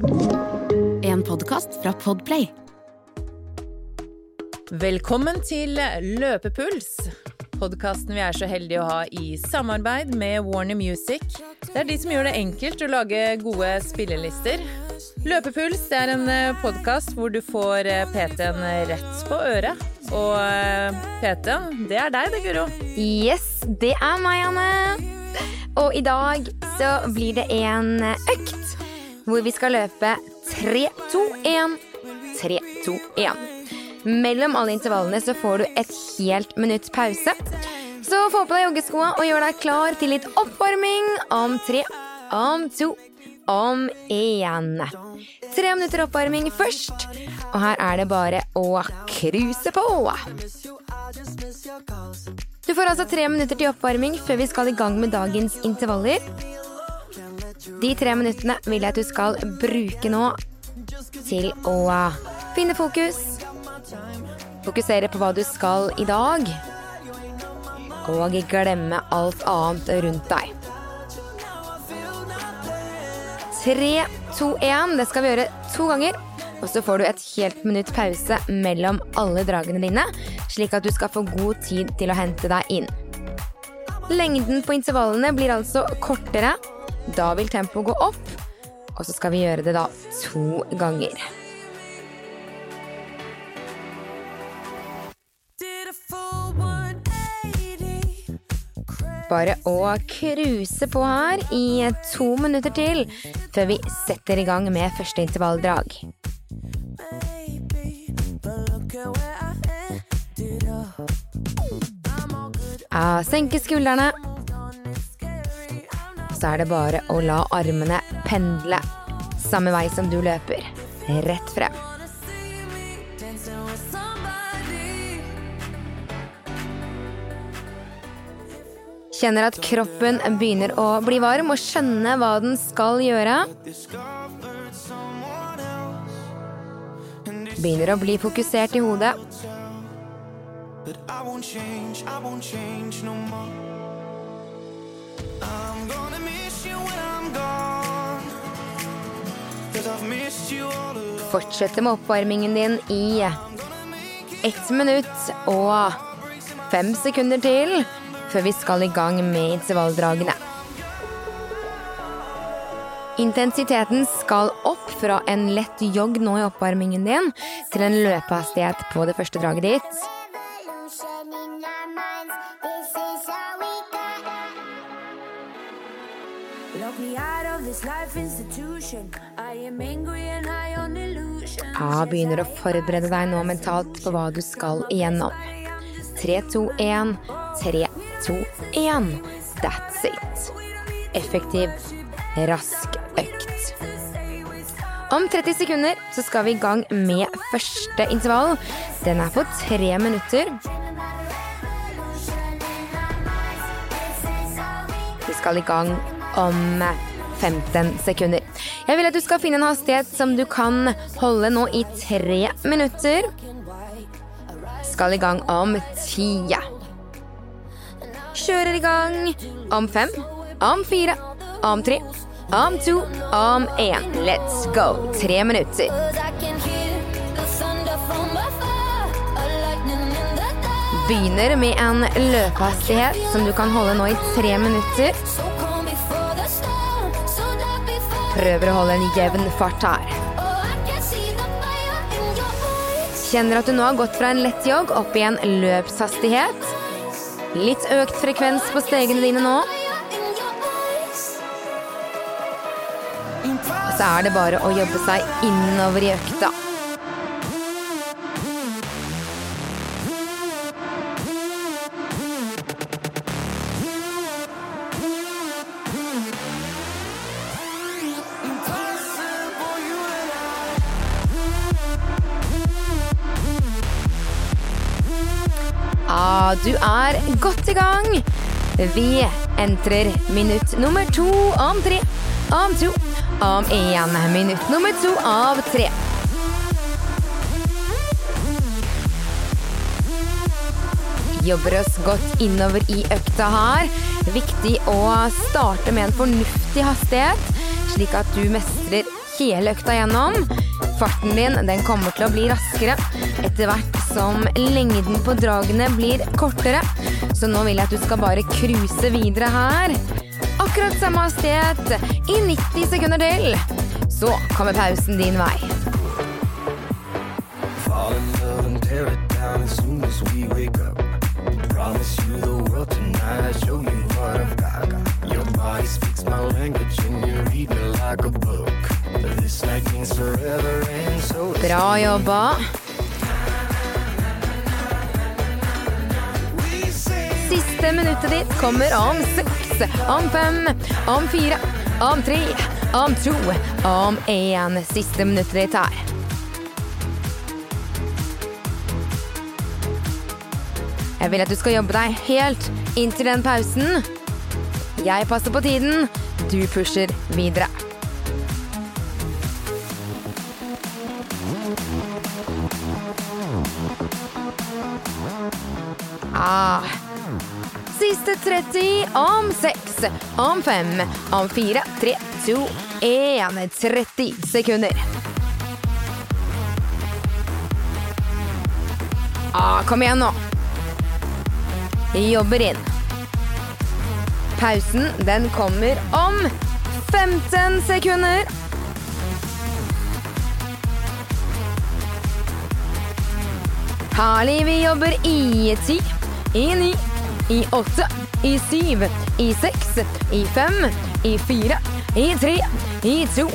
En podkast fra Podplay. Velkommen til Løpepuls. Podkasten vi er så heldige å ha i samarbeid med Warner Music. Det er de som gjør det enkelt å lage gode spillelister. Løpepuls det er en podkast hvor du får eh, PT-en rett på øret. Og eh, PT-en, det er deg det, Guro. Yes, det er meg, Anne. Og i dag så blir det en økt hvor vi skal løpe 3-2-1, 3-2-1. Mellom alle intervallene så får du et helt minutts pause. Så få på deg joggeskoa og gjør deg klar til litt oppvarming om tre, om to, om én. Tre minutter oppvarming først, og her er det bare å cruise på. Du får altså tre minutter til oppvarming før vi skal i gang med dagens intervaller. De tre minuttene vil jeg at du skal bruke nå til å finne fokus. Fokusere på hva du skal i dag. Og glemme alt annet rundt deg. Tre, to, én. Det skal vi gjøre to ganger. Og så får du et helt minutt pause mellom alle dragene dine, slik at du skal få god tid til å hente deg inn. Lengden på intervallene blir altså kortere. Da vil tempoet gå opp, og så skal vi gjøre det da to ganger. Bare å cruise på her i to minutter til før vi setter i gang med første intervalldrag. Ja, senke skuldrene. Så er det bare å la armene pendle samme vei som du løper. Rett frem. Kjenner at kroppen begynner å bli varm, og skjønne hva den skal gjøre. Begynner å bli fokusert i hodet. Fortsette med oppvarmingen din i ett minutt og fem sekunder til før vi skal i gang med intervalldragene. Intensiteten skal opp fra en lett jogg nå i oppvarmingen din til en løpehastighet på det første draget ditt. Ja, begynner å forberede deg nå mentalt på hva du skal igjennom. 3, 2, 1, 3, 2, 1. That's it. Effektiv, rask økt. Om 30 sekunder så skal vi i gang med første intervall. Den er på tre minutter. Vi skal i gang om 15 sekunder. Jeg vil at du skal finne en hastighet som du kan holde nå i tre minutter. Skal i gang om ti. Kjører i gang om fem, om fire, om tre, om to, om én. Let's go. Tre minutter. Begynner med en løpehastighet som du kan holde nå i tre minutter. Prøver å holde en jevn fart her. Kjenner at du nå har gått fra en lett jogg opp i en løpshastighet. Litt økt frekvens på stegene dine nå. Så er det bare å jobbe seg innover i økta. I gang. Vi entrer minutt nummer to om tre, om to, om én. Minutt nummer to av tre. Jobber oss godt innover i økta her. Viktig å starte med en fornuftig hastighet, slik at du mestrer hele økta gjennom. Farten din den kommer til å bli raskere etter hvert som lengden på dragene blir kortere. Så nå vil jeg at du skal bare cruise videre her. Akkurat samme hastighet i 90 sekunder til. Så kommer pausen din vei. Fall in love and tear it down as soon as we wake up. Promise you the world tonight, show you what I've got. Your body speaks my language and you read me like a book. This night means forever and so Bra jobba. Siste minuttet ditt kommer om seks, om fem, om fire, om tre, om to, om én. Siste minuttet ditt her. Jeg vil at du skal jobbe deg helt inntil den pausen. Jeg passer på tiden, du pusher videre. Ah. Siste 30 om 6, om 5, om 4, 3, 2, 1. 30 sekunder. Ah, kom igjen nå. Jobber inn. Pausen, den kommer om 15 sekunder. Herlig, vi jobber i ti, i ni, i åtte, i syv, i seks, i fem, i fire, i tre, i to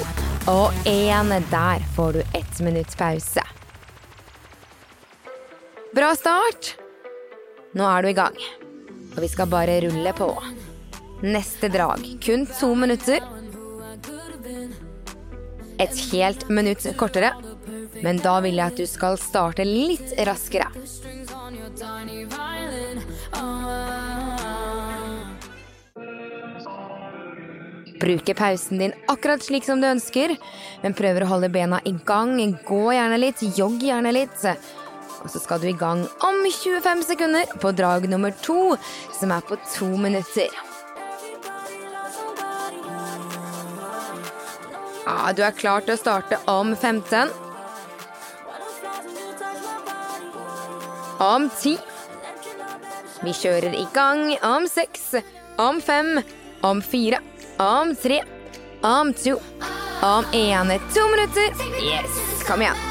og én. Der får du ett minutts pause. Bra start. Nå er du i gang, og vi skal bare rulle på. Neste drag kun to minutter. Et helt minutt kortere, men da vil jeg at du skal starte litt raskere. Bruke pausen din akkurat slik som du ønsker, men prøver å holde bena i gang. Gå gjerne litt, jogg gjerne litt. Og så skal du i gang om 25 sekunder på drag nummer to, som er på to minutter. Ja, du er klar til å starte om 15. Om 10. Vi kjører i gang om seks, om fem, om fire, om tre, om to, om ene. To minutter. Yes, kom igjen.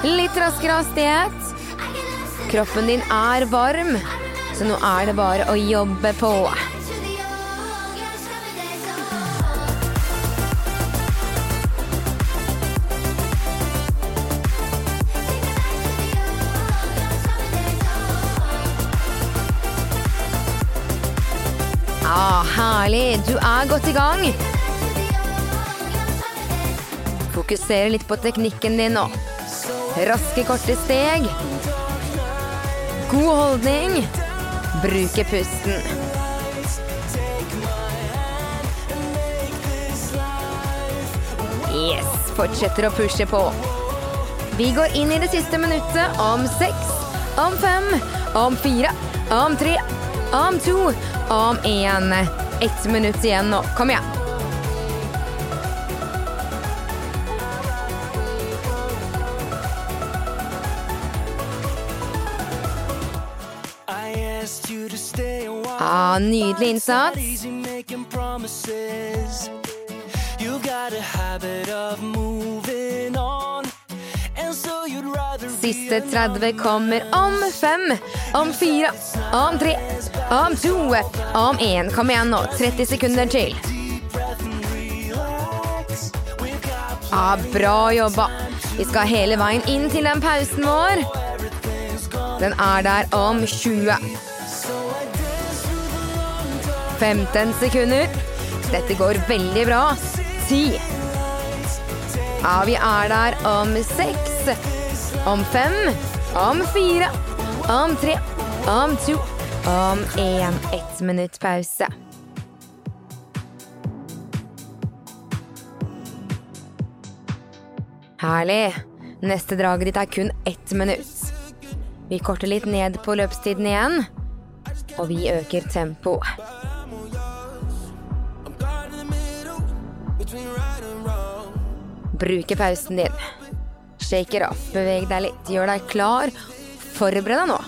Litt raskere hastighet. Kroppen din er varm, så nå er det bare å jobbe på. Herlig. Du er godt i gang. Fokusere litt på teknikken din nå. Raske, korte steg. God holdning. Bruke pusten. Yes, fortsetter å pushe på. Vi går inn i det siste minuttet om seks, om fem, om fire, om tre, om to, om én. Ett minutt igjen nå. Kom igjen. Ah, nydelig innsats. Easy making promises. You got. Siste 30 kommer om fem, om fire, om tre, om to, om én. Kom igjen nå. 30 sekunder til. Ja, bra jobba. Vi skal hele veien inn til den pausen vår. Den er der om 20. 15 sekunder. Dette går veldig bra. 10. Ja, vi er der om 6 masse. Om fem, om fire, om tre, om to, om én. Ett minutt pause. Herlig. Neste draget ditt er kun ett minutt. Vi korter litt ned på løpstiden igjen, og vi øker tempoet. Bruke pausen din. Shake it off, beveg deg litt, gjør deg klar. Forbered deg nå.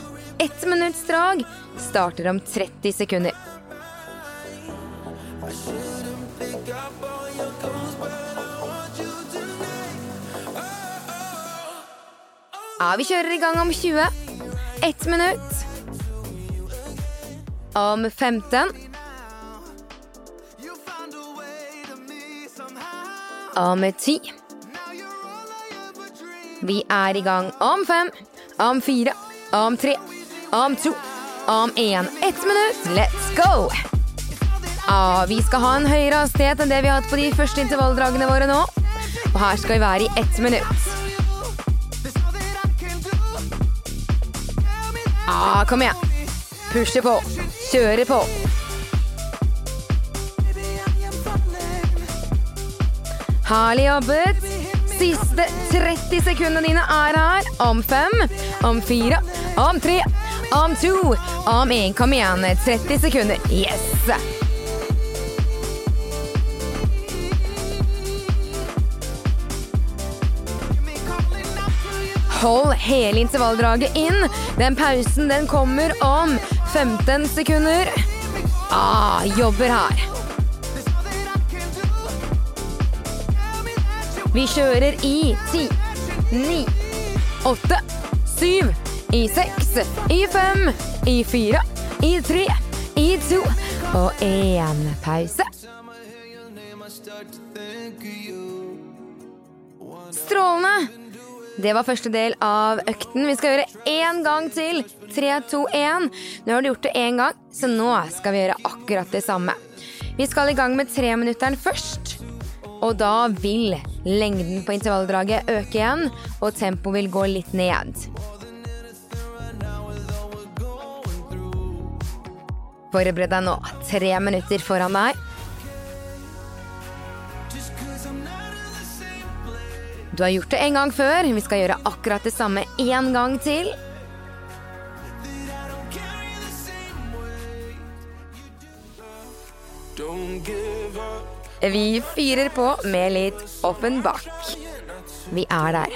Ett minutts drag starter om 30 sekunder. Ja, vi kjører i gang om 20. Ett minutt. Om 15. Om 10. Vi er i gang om fem, om fire, om tre, om to, om én. Ett minutt. Let's go! Ja, vi skal ha en høyere hastighet enn det vi har hatt på de første intervalldragene våre nå. Og her skal vi være i ett minutt. Ja, kom igjen. Pushe på. Kjøre på. Herlig jobbet. Siste 30 sekundene dine er her. Om fem, om fire, om tre, om to, om én. Kom igjen. 30 sekunder. Yes! Hold hele intervalldraget inn. Den pausen den kommer om 15 sekunder. Ah, jobber her. Vi kjører i ti, ni, åtte, syv, i seks, i fem, i fire, i tre, i to og én pause. Strålende! Det var første del av økten. Vi skal gjøre én gang til. Tre, to, én. Nå har du gjort det én gang, så nå skal vi gjøre akkurat det samme. Vi skal i gang med treminutteren først. Og da vil lengden på intervalldraget øker igjen, og tempoet vil gå litt ned. Forbered deg nå. Tre minutter foran deg. Du har gjort det en gang før. Vi skal gjøre akkurat det samme en gang til. Vi fyrer på med litt Offenbach. Vi er der.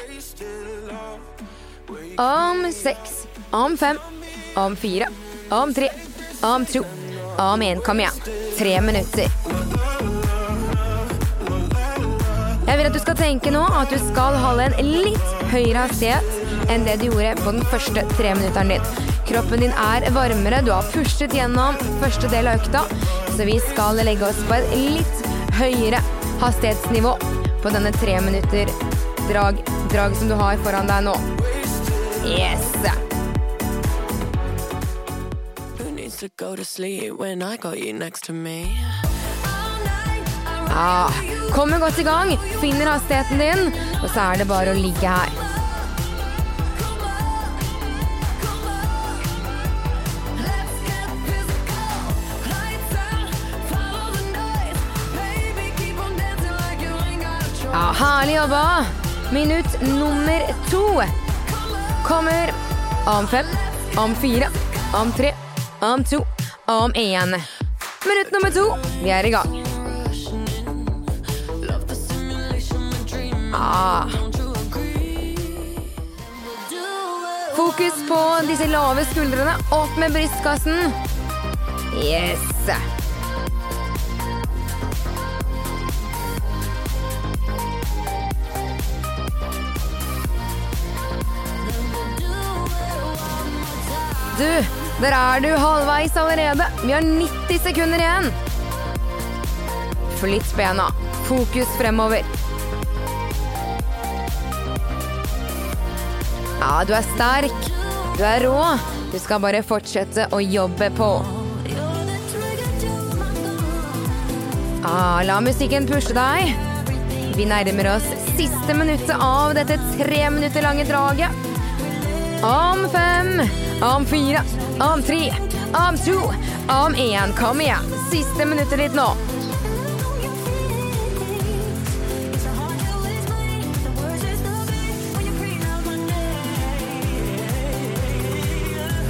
Om seks, om fem, om fire, om tre, om to, om én. Kom igjen. Tre minutter. Jeg vil at du skal tenke nå at du skal holde en litt høyere hastighet enn det du gjorde på den første treminutteren din. Kroppen din er varmere, du har pushet gjennom første del av økta, så vi skal legge oss på et litt høyere hastighetsnivå på denne treminutter drag, drag som du har foran deg nå. Yes! Ja, kommer godt i gang, finner hastigheten din, og så er det bare å ligge her. Herlig jobba. Minutt nummer to kommer om fem, om fire, om tre, om to, om én. Minutt nummer to, vi er i gang. Ah. Fokus på disse lave skuldrene. Opp med brystkassen. Yes. Du, der er du halvveis allerede. Vi har 90 sekunder igjen. Flytt bena. Fokus fremover. Ja, du er sterk. Du er rå. Du skal bare fortsette å jobbe på. Ah, la musikken pushe deg. Vi nærmer oss siste minuttet av dette tre minutter lange draget. Om fem, om fire, om tre, om to, om én. Kom igjen. Siste minuttet ditt nå.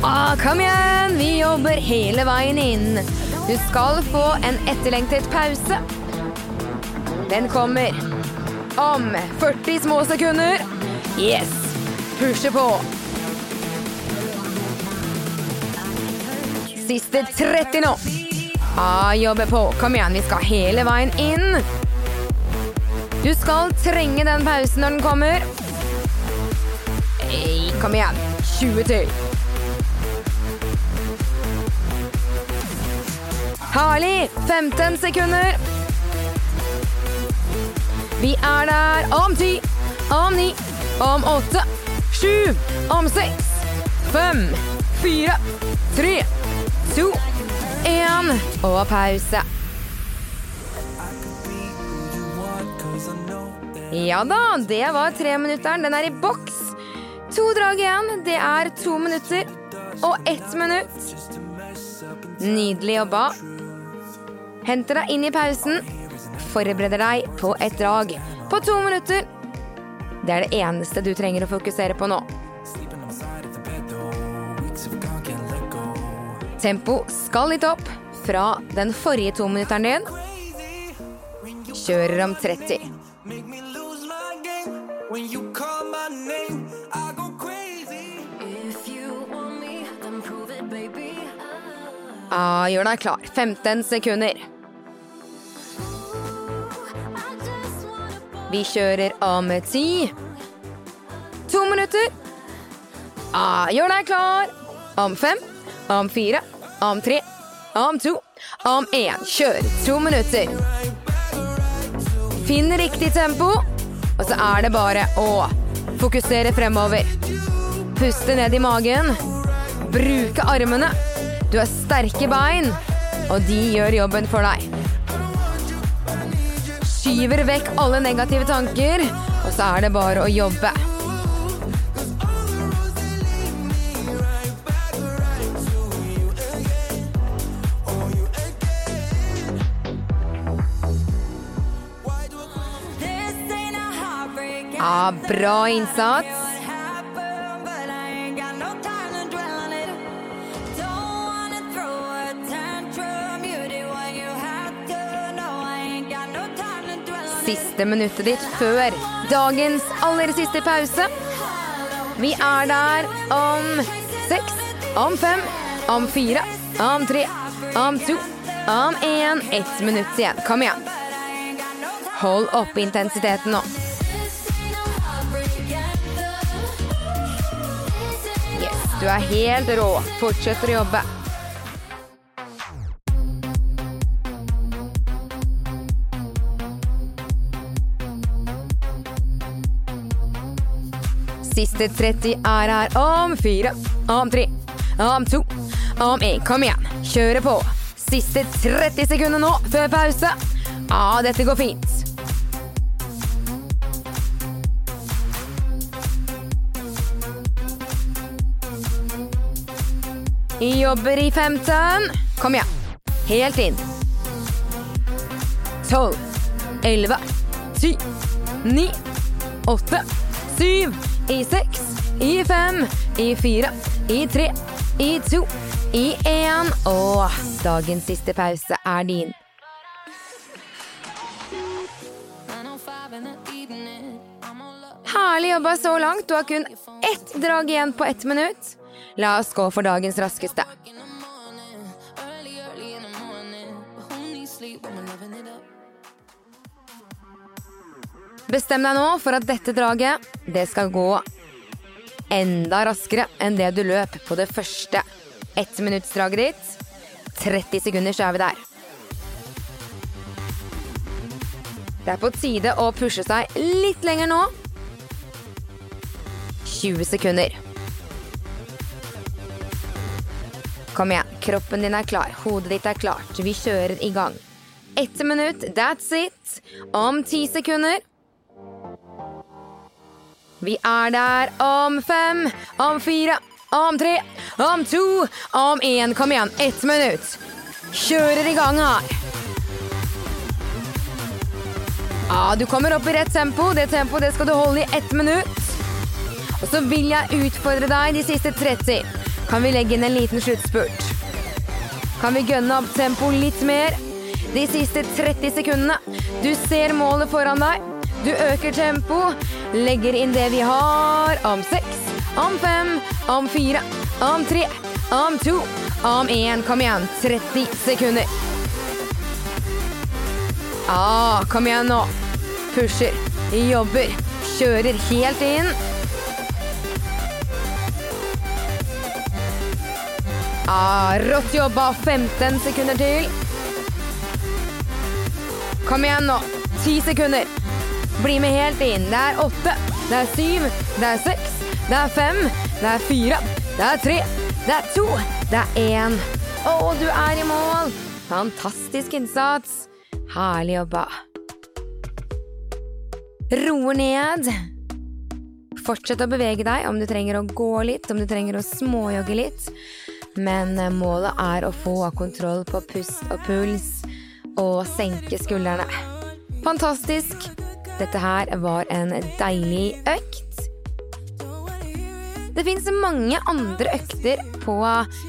Ah, kom igjen! Vi jobber hele veien inn. Du skal få en etterlengtet pause. Den kommer om 40 små sekunder. Yes. Pushe på. Siste 30 nå. Ja, jobbe på. Kom igjen, vi skal hele veien inn. Du skal trenge den pausen når den kommer. Hey, kom igjen. 20 til. Herlig! 15 sekunder. Vi er der om 10, om 9, om 8, 7, om 6, 5, 4, 3, 2, 1 og pause. Ja da, det var treminutteren. Den er i boks. To drag igjen. Det er to minutter og ett minutt. Nydelig jobba. Henter deg inn i pausen. Forbereder deg på et drag på to minutter. Det er det eneste du trenger å fokusere på nå. Tempo skal litt opp fra den forrige tominutteren din. Kjører om 30. When you call my name, I go crazy. Ah, gjør deg klar. 15 sekunder. Vi kjører om 10. To minutter. Ah, gjør deg klar. Om fem, om 4, om tre, om to, om én. Kjør to minutter. Finn riktig tempo, og så er det bare å fokusere fremover. Puste ned i magen. Bruke armene. Du har sterke bein, og de gjør jobben for deg. Skyver vekk alle negative tanker, og så er det bare å jobbe. Ja, bra innsats. Siste minuttet ditt før dagens aller siste pause. Vi er der om seks, om fem, om fire, om tre, om to, om én. Ett minutt igjen. Kom igjen. Hold oppe intensiteten nå. Du er helt rå. Fortsetter å jobbe. Siste 30 er her om fire, om tre, om to, om én. Kom igjen, kjøre på. Siste 30 sekunder nå før pause. Ja, dette går fint. Jobber i 15. Kom igjen. Helt inn. 12, 11, 10, 9, 8, 7, i 6, i 5, i 4, i 3, i 2, i 1. Og dagens siste pause er din. Herlig jobba så langt. Du har kun ett drag igjen på ett minutt. La oss gå for dagens raskeste. Bestem deg nå for at dette draget, det skal gå enda raskere enn det du løp på det første ettminuttsdraget ditt. 30 sekunder, så er vi der. Det er på tide å pushe seg litt lenger nå. 20 sekunder. Kom igjen, kroppen din er klar, hodet ditt er klart. Vi kjører i gang. Ett minutt, that's it. Om ti sekunder. Vi er der om fem, om fire, om tre, om to, om én. Kom igjen, ett minutt. Kjører i gang her. Ja, du kommer opp i rett tempo. Det tempoet skal du holde i ett minutt. Og så vil jeg utfordre deg de siste 30. Kan vi legge inn en liten sluttspurt? Kan vi gønne opp tempoet litt mer? De siste 30 sekundene. Du ser målet foran deg. Du øker tempo, legger inn det vi har om seks, om fem, om fire, om tre, om to, om én. Kom igjen, 30 sekunder. Ah, kom igjen nå. Pusher, jobber, kjører helt inn. Ah, rått jobba. 15 sekunder til. Kom igjen nå. 10 sekunder. Bli med helt inn. Det er 8, det er 7, det er 6, det er 5, det er 4, det er 3, det er 2, det er 1. Å, du er i mål! Fantastisk innsats. Herlig jobba. Roer ned. Fortsett å bevege deg om du trenger å gå litt, om du trenger å småjogge litt. Men målet er å få kontroll på pust og puls og senke skuldrene. Fantastisk. Dette her var en deilig økt. Det fins mange andre økter på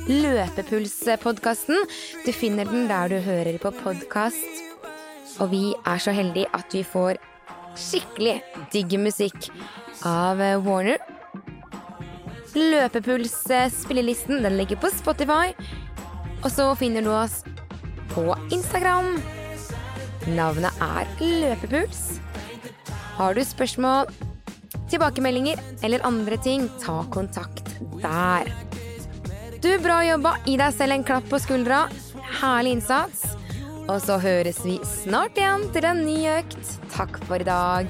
Løpepulspodkasten. Du finner den der du hører på podkast. Og vi er så heldige at vi får skikkelig digg musikk av Warner. Løpepuls-spillelisten den ligger på Spotify. Og så finner du oss på Instagram. Navnet er Løpepuls. Har du spørsmål, tilbakemeldinger eller andre ting, ta kontakt der. Du, bra jobba. Gi deg selv en klapp på skuldra. Herlig innsats. Og så høres vi snart igjen til en ny økt. Takk for i dag.